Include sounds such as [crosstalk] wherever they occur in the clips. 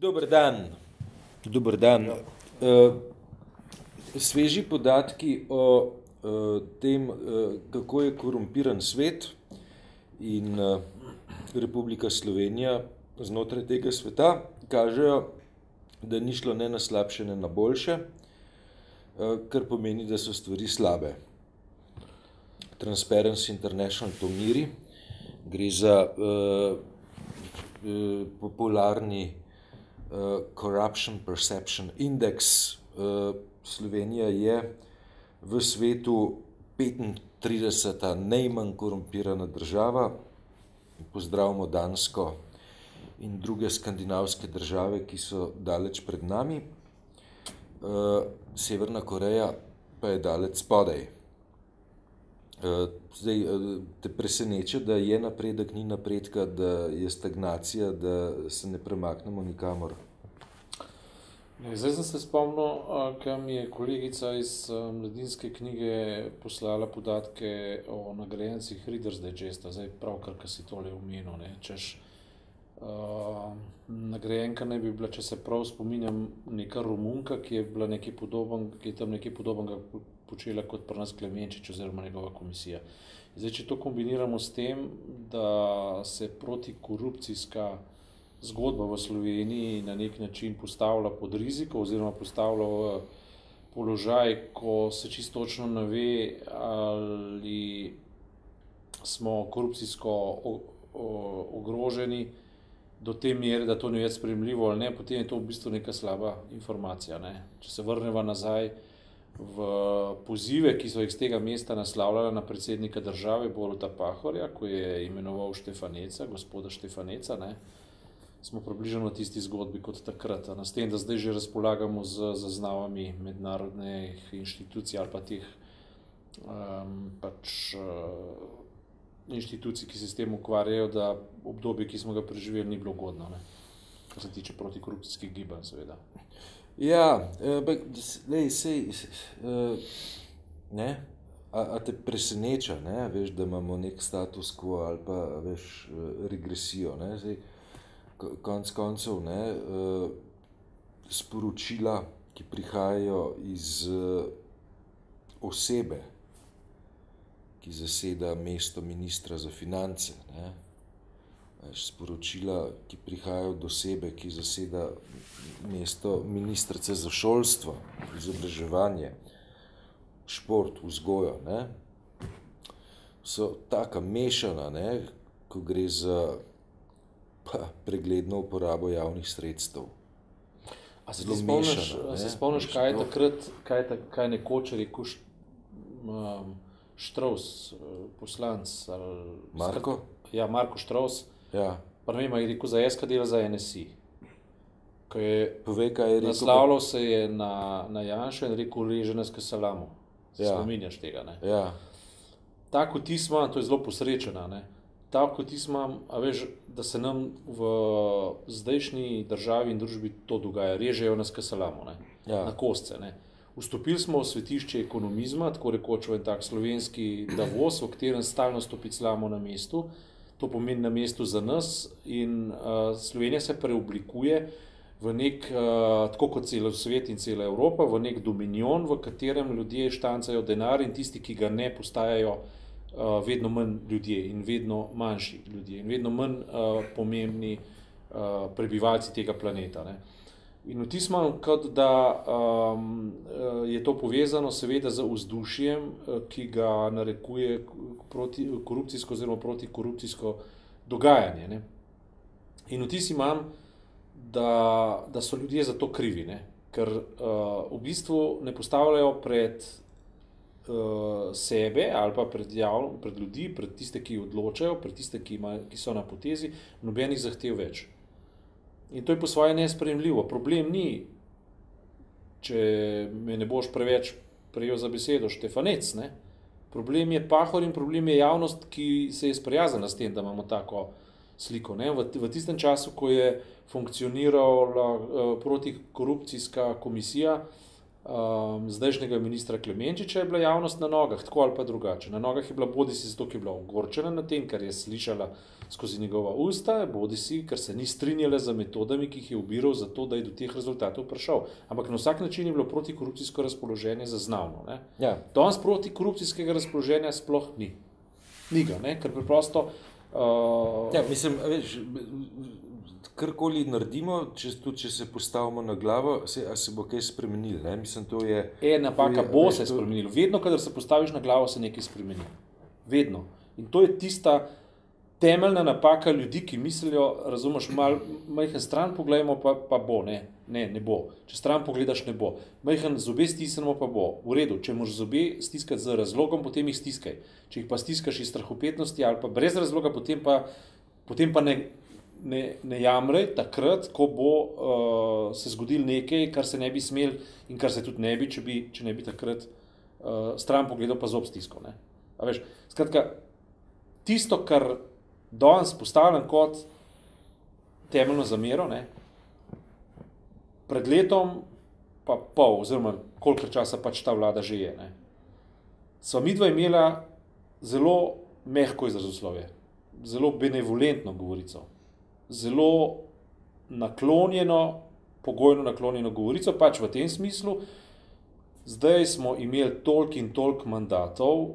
Dober dan. Dober dan. Uh, sveži podatki o uh, tem, uh, kako je korumpiran svet in uh, Republika Slovenija znotraj tega sveta, kažejo, da ni šlo ne na slabše, ne na boljše, uh, kar pomeni, da so stvari slabe. Transparency International to miri, gre za uh, uh, popularni Corruption Perception Index. Uh, Slovenija je v svetu 35. najmanj korumpirana država. Pozdravimo Dansko in druge skandinavske države, ki so daleč pred nami. Uh, Severna Koreja pa je daleč spodaj. Zdaj, te preseneča, da je napredek, ni napredka, da je stagnacija, da se ne premaknemo nikamor. Zdaj sem se spomnil, kam je kolegica iz mladinske knjige poslala podatke o nagrajencih Reader's Digesta, zdaj pravkar, kar si tole omenil, ne, češ, uh, nagrajenka naj bi bila, če se prav spominjam, neka Romunka, ki je bila nekaj podoben, ki je tam nekaj podobnega počela kot pri nas Klemenčič oziroma njegova komisija. Zdaj, če to kombiniramo s tem, da se protikorupcijska zgodba v Sloveniji na nek način postavlja pod riziko oziroma postavlja v položaj, ko se čisto točno ne ve, ali smo korupcijsko ogroženi do te mere, da to ni več spremljivo ali ne, potem je to v bistvu neka slaba informacija. Ne. Če se vrnemo nazaj v pozive, ki so jih z tega mesta naslavljala na predsednika države Boruta Pahorja, ko je imenoval Štefaneca, gospoda Štefaneca, ne, smo približno na tisti zgodbi kot takrat. Na s tem, da zdaj že razpolagamo z zaznavami mednarodnih inštitucij ali pa teh um, pač, uh, inštitucij, ki se s tem ukvarjajo, da obdobje, ki smo ga preživeli, ni bilo ugodno, ne? kar se tiče protikorupcijskih gibanj, seveda. Ja, lej, sej, ne, a, a te preseneča, ne, veš, da imamo nek status quo ali pa, veš, regresijo, ne, zdaj, konc koncev, ne, sporočila, ki prihajajo iz osebe, ki zaseda mesto ministra za finance, ne, sporočila, ki prihajajo od osebe, ki zaseda mesto ministrice za šolstvo, izobraževanje, šport, vzgojo, ne, so taka mešana, ne, ko gre za pa pregledno uporabo javnih sredstev. A se spomniš, mešano, se spomniš kaj je takrat, kaj, ta, kaj nekoč rekel um, Štraus, poslanc? Ali, Marko? Skrat, ja, Marko Štraus. Ja. Vem, je rekel za SK dela za NSI. Je, Povej, kaj je rekel. Naslavljal se je na, na Janšo in rekel, reže nas k salamu. Ja. spominjaš tega, ne? Ja, Tako tisma, to je zelo posrečena, ne? Tako tisma, a veš, da se nam v zdajšnji državi in družbi to dogaja, režejo nas k salamu, ne? Ja. Na kosce, ne? Vstopili smo v svetišče ekonomizma, tako rekoč v en tak slovenski Davos, v katerem stalno stopiclamo na mestu, to pomeni na mestu za nas in uh, Slovenija se preoblikuje v nek, uh, tako kot cel svet in cela Evropa, v nek dominion, v katerem ljudje štancajo denar in tisti, ki ga ne, postajajo uh, vedno manj ljudje in vedno manjši ljudje in vedno manj uh, pomembni uh, prebivalci tega planeta. Ne. In vtis imam, kot da um, je to povezano seveda z vzdušjem, ki ga narekuje proti, korupcijsko oziroma protikorupcijsko dogajanje. Ne. In vtis imam, da, da so ljudje za to krivi, ne. ker uh, v bistvu ne postavljajo pred uh, sebe ali pa pred, javno, pred ljudi, pred tiste, ki odločajo, pred tiste, ki, ima, ki so na potezi, nobenih zahtev več. In to je po svoje nespremljivo. Problem ni, če me ne boš preveč prejel za besedo, Štefanec. Ne? Problem je pahor in problem je javnost, ki se je sprijaznila s tem, da imamo tako sliko. Ne? V, v tistem času, ko je funkcionirala uh, protikorupcijska komisija, um, zdajšnjega ministra Klemenčiča je bila javnost na nogah, tako ali pa drugače. Na nogah je bila bodi si zato, ker je bila ogorčena na tem, kar je slišala skozi njegova usta, bodi si, ker se ni strinjala z metodami, ki jih je ubiral za to, da je do teh rezultatov prišel. Ampak na vsak način je bilo protikorupcijsko razpoloženje zaznavno. Ja. Danes protikorupcijskega razpoloženja sploh ni. Ni ga, ne? ker preprosto. Uh, Ja, mislim, veš, karkoli naredimo, če, tudi če se postavimo na glavo, se, se bo kaj spremenilo. ne. Mislim, to je. E, napaka to je- bo veš, se to- spremenila. Vedno, kadar se postaviš na glavo, se nekaj spremeni. Vedno. In to je tista temeljna napaka ljudi, ki mislijo, razumeš, malo majhen stran pogledamo, pa, pa bo, ne, ne, ne bo. Če stran pogledaš, ne bo. Majhen zobe stisnemo, pa bo. V redu, če moraš zobe stiskati z razlogom, potem jih stiskaj. Če jih pa stiskaš iz strahopetnosti ali pa brez razloga, potem pa, potem pa ne, ne, ne jamrej takrat, ko bo uh, se zgodil nekaj, kar se ne bi smel in kar se tudi ne bi, če, bi, če ne bi takrat uh, stran pogledal, pa zob stiskal. Veš, skratka, tisto, kar danes postavljam kot temeljno zamero, ne, pred letom, pa pol, oziroma koliko časa pač ta vlada že je. Sva mi dva imela zelo mehko izrazoslovje, zelo benevolentno govorico, zelo naklonjeno, pogojno naklonjeno govorico, pač v tem smislu, zdaj smo imeli toliko in toliko mandatov,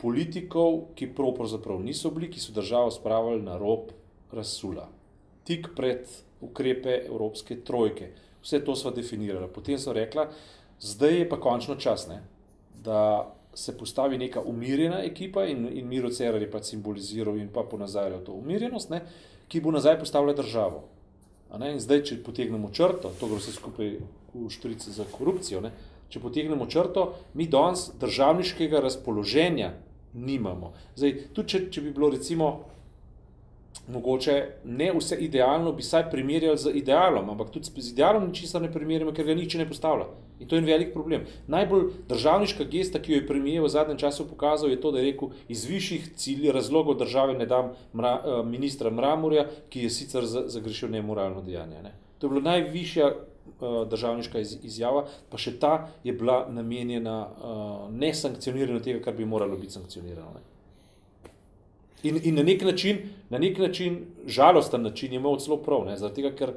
politikov, ki prav pravzaprav niso bili, ki so državo spravili na rob razsula, tik pred ukrepe Evropske trojke. Vse to smo definirali. Potem so rekla, zdaj je pa končno čas, ne, da se postavi neka umirjena ekipa in, in Miro Cerar je pa simboliziral in pa ponazarjal to umirjenost, ne, ki bo nazaj postavila državo. In zdaj, če potegnemo črto, to gre vse skupaj v štrice za korupcijo, ne, če potegnemo črto, mi danes državniškega razpoloženja nimamo. Zdaj, tudi če, če bi bilo recimo mogoče ne vse idealno, bi saj primerjali z idealom, ampak tudi z idealom ničesar ne primerjamo, ker ga nič ne postavlja. In to je en velik problem. Najbolj državniška gesta, ki jo je premijer v zadnjem času pokazal, je to, da je rekel, iz višjih cilj razlogov države ne dam mra, eh, ministra Mramorja, ki je sicer za- zagrešil nemoralno dejanje. Ne. To je bila najvišja državniška iz, izjava, pa še ta je bila namenjena uh, nesankcioniranju tega, kar bi moralo biti sankcionirano. Ne. In, in na nek način, na nek način, žalosten način je imel celo prav, ne, zaradi tega, ker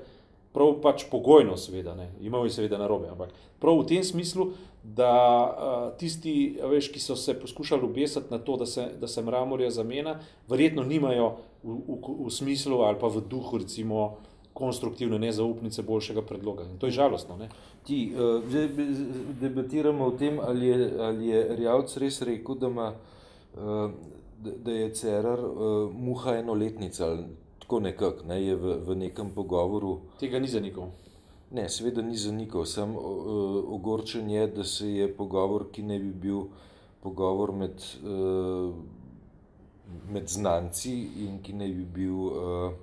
prav pač pogojno, seveda, ne, imel je seveda narobe, ampak prav v tem smislu, da uh, tisti, veš, ki so se poskušali obesati na to, da se, da se mramorja zamena, verjetno nimajo v, v, v smislu ali pa v duhu, recimo, konstruktivne nezaupnice boljšega predloga. In to je žalostno. Ne. Ti, uh, zdaj debatiramo o tem, ali je, ali je Rjavc res rekel, da, ima, uh, da, da je Cerar uh, muha enoletnica, ali tako nekako, ne, je v, v nekem pogovoru. Tega ni zanikal. Ne, seveda ni zanikal, sam uh, ogorčen je, da se je pogovor, ki ne bi bil pogovor med, uh, med znanci in ki ne bi bil uh,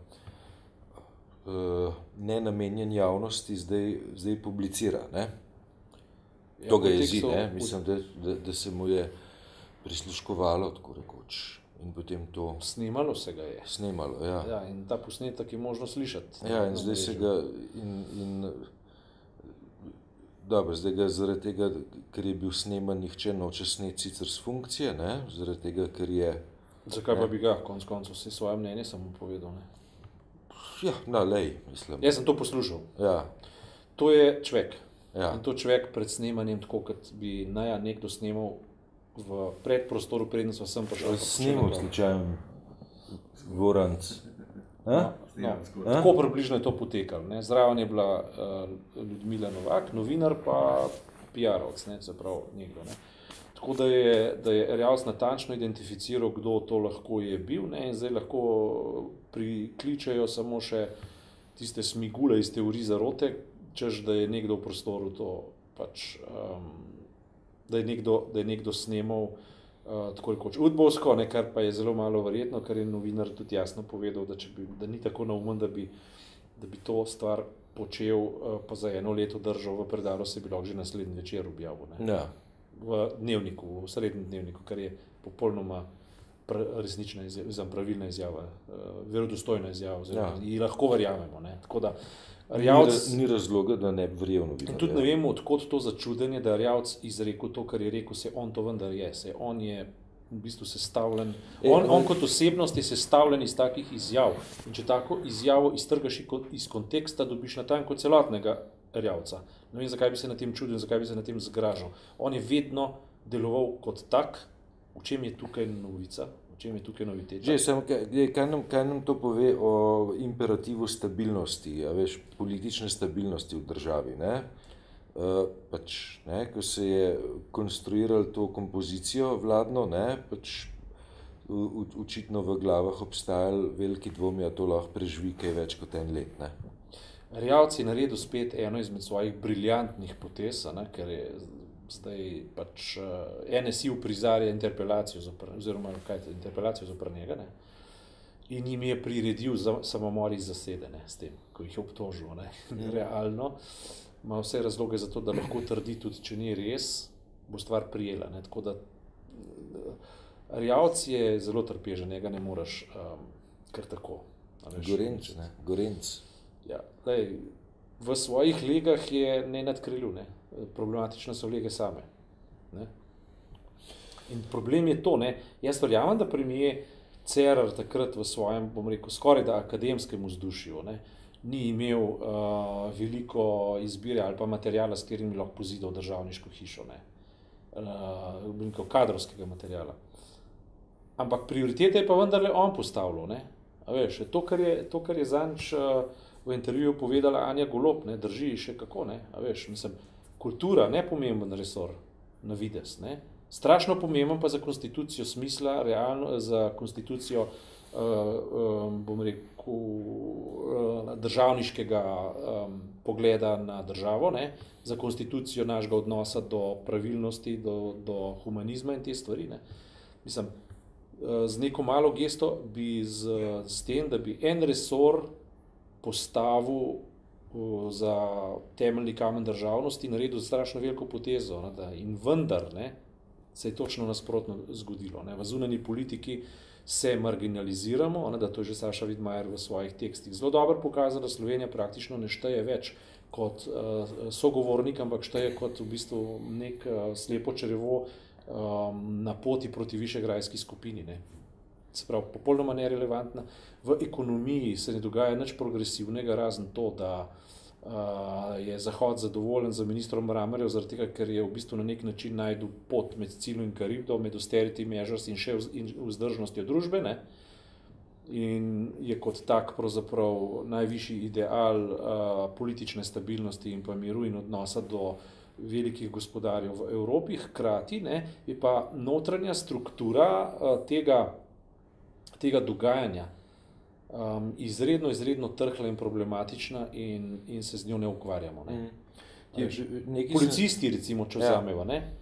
ne namenjen javnosti, zdaj, zdaj publicira. Ne? To ga jezi, ne? mislim, da, da, da se mu je prisluškovalo, tako rekoč, in potem to Snimalo se ga je. snemalo. Ja. Ja, in ta posnetek je možno slišati. Ja, in zdaj se ga. In, in, dobro, zdaj ga zaradi tega, ker je bil sneman, nihče noče sneti sicer s funkcije, ne? zaradi tega, ker je. Zakaj pa Ne. bi ga, konec koncev, vse svoje mnenje samo povedal? Ne? Ja, na lej, mislim. Jaz sem to poslušal. Ja, To je človek. ja. In to človek pred snemanjem, tako kot bi naj nekdo snemal v predprostoru, preden smo sem prišel. počel slučajem Voranc. No, A? no, tako približno je to potekalo. Ne. Zraven je bila uh, Ljudmila Novak, novinar pa PR-ovc, ne, se pravi nekdo. Ne. Tako da je, da je Rjavc natančno identificiral, kdo to lahko je bil ne, in zdaj lahko prikličajo samo še tiste smigule iz teorij zarote, češ da je nekdo v prostoru to pač, um, da, je nekdo, da je nekdo snemal uh, tako rekoč udbovsko, ne, kar pa je zelo malo verjetno, ker je novinar tudi jasno povedal, da, bi, da ni tako naumen, da bi, da bi to stvar počel, uh, pa za eno leto držal v predalu, se bi lahko že naslednji večer objavil. Ne Ja. V dnevniku, v srednjem dnevniku, kar je popolnoma resnična izjava, pravilna izjava, uh, verodostojna izjava, oziroma Ja. lahko verjamemo. Ne. Tako da Ni, Rjavc, ra- ni razloga, da ne verjel novinarjem. in tudi ne vemo, odkot to začudenje, da je Rjavc izrekel to, kar je rekel, se on to vendar je, se on je v bistvu sestavljen, E, on, on ne- kot osebnost je sestavljen iz takih izjav. In če tako izjavo iztrgaš iz konteksta, dobiš natanko celotnega Rjavca. Ne vem, zakaj bi se na tem čudil, zakaj bi se na tem zgražal. On je vedno deloval kot tak, v čem je tukaj novica, čem je tukaj noviteta. Že, samo, kaj, kaj, nam, kaj nam to pove o imperativu stabilnosti, veš, politične stabilnosti v državi? Ne? Uh, pač, ne, ko se je konstruiralo to kompozicijo vladno, ne, pač očitno v glavah obstajali veliki dvomi, da to lahko preživi kaj več kot en let. Ne. Rjavc je naredil spet eno izmed svojih briljantnih potez, ne, ker je zdaj pač uh, NSI uprizarja interpelacijo, zopr, oziroma kaj je interpelacijo zopr njega, ne, in jim je priredil za, samomor iz zasedene s tem, ko jih je obtožil, ne, [laughs] realno. Ima vse razloge za to, da lahko trdi, tudi če ni res, bo stvar prijela. Ne, tako da Rjavc je zelo trpežen, njega ne moreš um, kar tako. Gorenc, ne, Gorenc. Ja, lej, v svojih legah je ne nadkriljiv, ne. problematične so lege same. Ne. In problem je to, ne. jaz verjamem, da premije Cerar takrat v svojem, bom rekel, skoraj da akademskem vzdušju, ne, ni imel uh, veliko izbire ali pa materijala, s katerim lahko pozidal državniško hišo, ne. Uh, kadrovskega materijala. Ampak prioritete je pa vendarle on postavljal. Veš, to, kar je, to, kar je zanč uh, v intervjuju povedala Anja Golob, ne drži še kako. Ne? A veš, mislim, kultura nepomemben resor na vides. Ne? Strašno pomemben pa za konstitucijo smisla, realno, za konstitucijo, uh, um, bom rekel, uh, državniškega um, pogleda na državo, ne? za konstitucijo našega odnosa do pravilnosti, do, do humanizma in te stvari. Ne? Mislim, z neko malo gesto bi z, z tem, da bi en resor postavil za temeljni kamen državnosti, naredil strašno veliko potezo. Ne, da, in vendar ne, se je točno nasprotno zgodilo. Ne. V zunanji politiki se marginaliziramo, ne, da to je že Saša Vidmajer v svojih tekstih zelo dobro pokazal, da Slovenija praktično ne šteje več kot uh, sogovornik, ampak šteje kot v bistvu nek uh, slepo črevo um, na poti proti višegrajski skupini. Ne. Se pravi, popolnoma nerelevantna. V ekonomiji se ne dogaja nič progresivnega, razen to, da uh, je Zahod zadovoljen z ministrom Mramerjem, zaradi tega, ker je v bistvu na nek način najdel pot med ciljem in karibdo, med austerity measures in še vzdržnostjo družbe. Ne? In je kot tak pravzaprav najvišji ideal uh, politične stabilnosti in pa miru in odnosa do velikih gospodarjev v Evropi, hkrati ne, je pa notranja struktura uh, tega, tega dogajanja um, izredno, izredno trhla in problematična in, in se z njo ne ukvarjamo. Ne. Je, Veš, nekaj Policisti, recimo, če Ja. vzamemo, ne,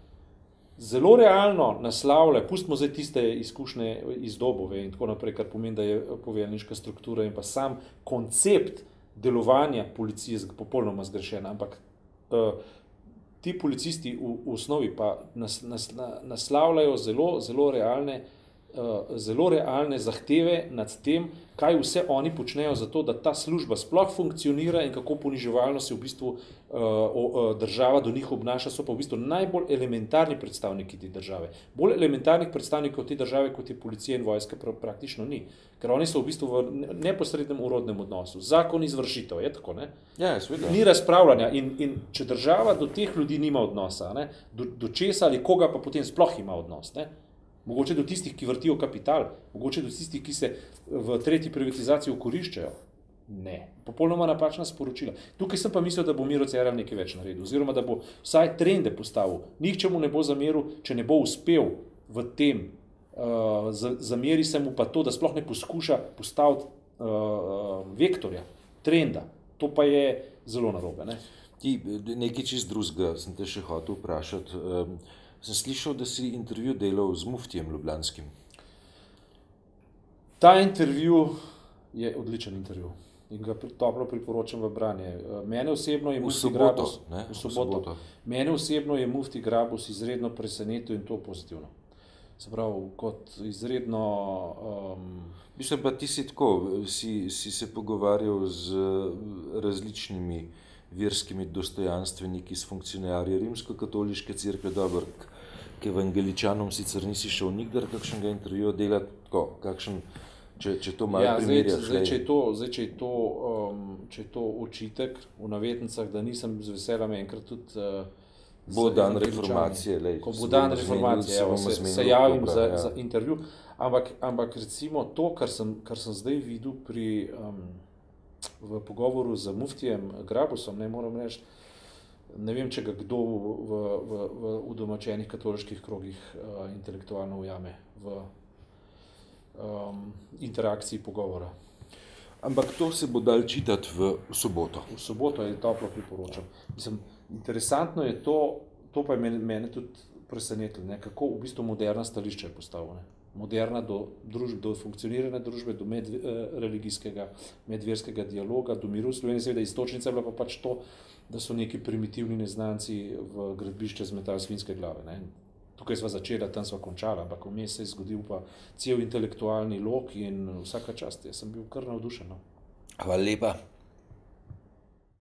zelo realno naslavlja, pustimo zdaj tiste izkušnje iz dobove in tako naprej, kar pomeni, da je poveljniška struktura in pa sam koncept delovanja policije popolnoma zgrešen. Ampak uh, ti policisti v, v osnovi pa nas, nas, na, naslavljajo zelo, zelo realne. Uh, zelo realne zahteve nad tem, kaj vse oni počnejo za to, da ta služba sploh funkcionira in kako poniževalno se v bistvu o, uh, država do njih obnaša, so pa v bistvu najbolj elementarni predstavniki te države. Bolj elementarnih predstavnikov te države, kot je policija in vojska, pra, praktično ni. Ker oni so v bistvu v ne- neposrednem urodnem odnosu. Zakon izvršitev je tako. Ne? Ja, seveda. Ni razpravljanja in, in če država do teh ljudi nima odnosa, ne, do, do česa ali koga pa potem sploh ima odnos. Ne, mogoče do tistih, ki vrtijo kapital, mogoče do tistih, ki se v tretji privatizaciji ukoriščajo. Ne, popolnoma napačna sporočila. Tukaj sem pa mislil, da bo Miro Cerar nekaj več naredil, oziroma da bo vsaj trende postavil. Nihče mu ne bo zameril, če ne bo uspel v tem. Uh, za- zameri se mu pa to, da sploh ne poskuša postaviti uh, vektorja, trenda. To pa je zelo narobe. Ne? Ti, nekaj čist drugega sem te še hotel vprašati. Um, sem slišal, da si intervju delal z Muftijem Ljubljanskim. Ta intervju je odličen intervju in ga toplo priporočam v branje. Eh, Mene osebno je Mufti soboto, Grabus, ne? v V soboto. soboto. Mene osebno je Mufti Grabus izredno presenetil in to pozitivno. se pravi, kot izredno. Um, Mislim pa, ti si tako, si, si se pogovarjal z različnimi verskimi dostojanstveniki, s funkcionarji rimsko-katoliške crkve, dobro, k evangeličanom sicer nisi šel nikdar kakšnega intervjuja delati, tako, kakšen, če, če to malo ja, primerjaš. Zdaj, zdaj, če je to, zdaj, če je to, um, če je to očitek v navetnicah, da nisem z veseljem enkrat tudi uh, Bo dan reformacije, lej, ko bo dan reformacije, evo, se, se javim dobra, za, ja. za intervju. Ampak, ampak recimo to, kar sem, kar sem zdaj videl pri, um, v pogovoru z muftijem Grabusom, ne moram reči, ne vem, če ga kdo v, v, v, v udomačenih katoliških krogih uh, intelektualno ujame v um, interakciji pogovora. Ampak to se bo dal čitati v soboto. V soboto je toplo priporočam. Mislim, Interesantno je to, to pa je mene, mene tudi presenetilo, ne, kako v bistvu moderna stališča je postavljena. Moderna do, družb, do funkcioniranja družbe, do medreligijskega, eh, medverskega dialoga, do miru Slovenije, seveda istočnica je bila pa pač to, da so neki primitivni neznanci v gradbišče zmetali svinske glave. Ne. Tukaj smo začeli, tam smo končali, ampak vmes se je zgodil pa cel intelektualni lok in vsaka čast. Jaz sem bil kar navdušen. No. Hvala lepa.